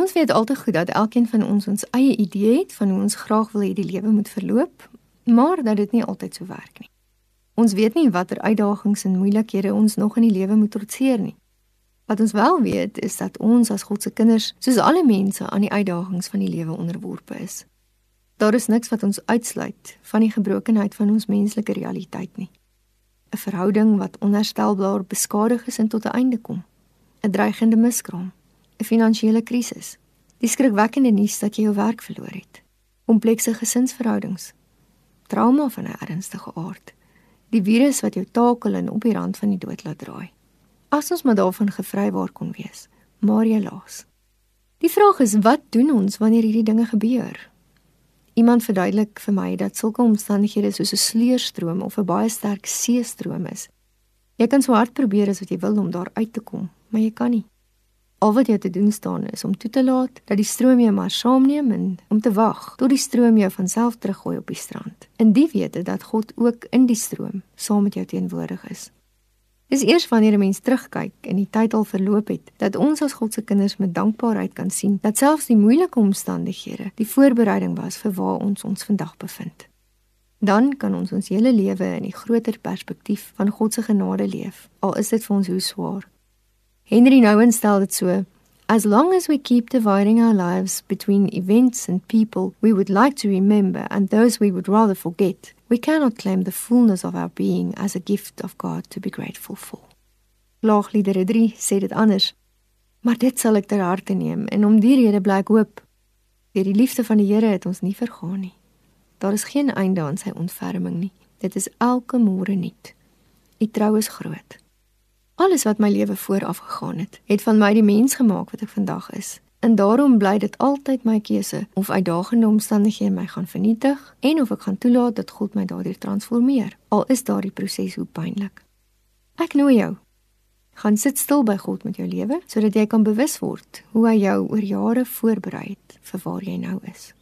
Ons weet altyd goed dat elkeen van ons ons eie idee het van hoe ons graag wil hê die lewe moet verloop, maar dat dit nie altyd so werk nie. Ons weet nie watter uitdagings en moeilikhede ons nog in die lewe moet trotseer nie. Wat ons wel weet is dat ons as God se kinders, soos alle mense, aan die uitdagings van die lewe onderworpe is. Daar is niks wat ons uitsluit van die gebrokenheid van ons menslike realiteit nie. 'n Verhouding wat onherstelbaar beskadig is en tot 'n einde kom. 'n Dreigende miskraam, 'n finansiële krisis, die skrikwekkende nuus dat jy jou werk verloor het, komplekse gesinsverhoudings, trauma van 'n ernstige aard, die virus wat jou takel en op die rand van die dood laat draai. As ons maar daarvan gevrywaar kon wees, maar helaas. Die vraag is wat doen ons wanneer hierdie dinge gebeur? Iemand verduidelik vir my dat sulke omstandighede soos 'n sleurstroom of 'n baie sterk seestroom is. Jy kan so hard probeer as wat jy wil om daar uit te kom, maar jy kan nie. Al wat jy te doen staan is om toe te laat dat die stroom jou maar saamneem en om te wag tot die stroom jou van self teruggooi op die strand. In die wete dat God ook in die stroom saam met jou teenwoordig is. Dis eers wanneer 'n mens terugkyk en die tyd al verloop het, dat ons as God se kinders met dankbaarheid kan sien dat selfs die moeilike omstandighede die voorbereiding was vir waar ons ons vandag bevind. Dan kan ons ons hele lewe in die groter perspektief van God se genade leef, al is dit vir ons hoe swaar. Henry Nouwen stel dit so: As long as we keep dividing our lives between events and people we would like to remember and those we would rather forget, We cannot claim the fullness of our being as a gift of God to be grateful for. Laagliedere 3 sê dit anders. Maar dit sal ek ter harte neem en om die rede bly ek hoop. Deur die liefde van die Here het ons nie vergaan nie. Daar is geen einde aan sy ontferming nie. Dit is elke môre nuut. U trou is groot. Alles wat my lewe vooraf gegaan het, het van my die mens gemaak wat ek vandag is. En daarom bly dit altyd my keuse of uitdagende omstandighede my gaan vernietig en of ek gaan toelaat dat God my daardeur transformeer. Al is daardie proses hoe pynlik. Ek nooi jou. Gaan sit stil by God met jou lewe sodat jy kan bewus word hoe hy jou oor jare voorberei het vir waar jy nou is.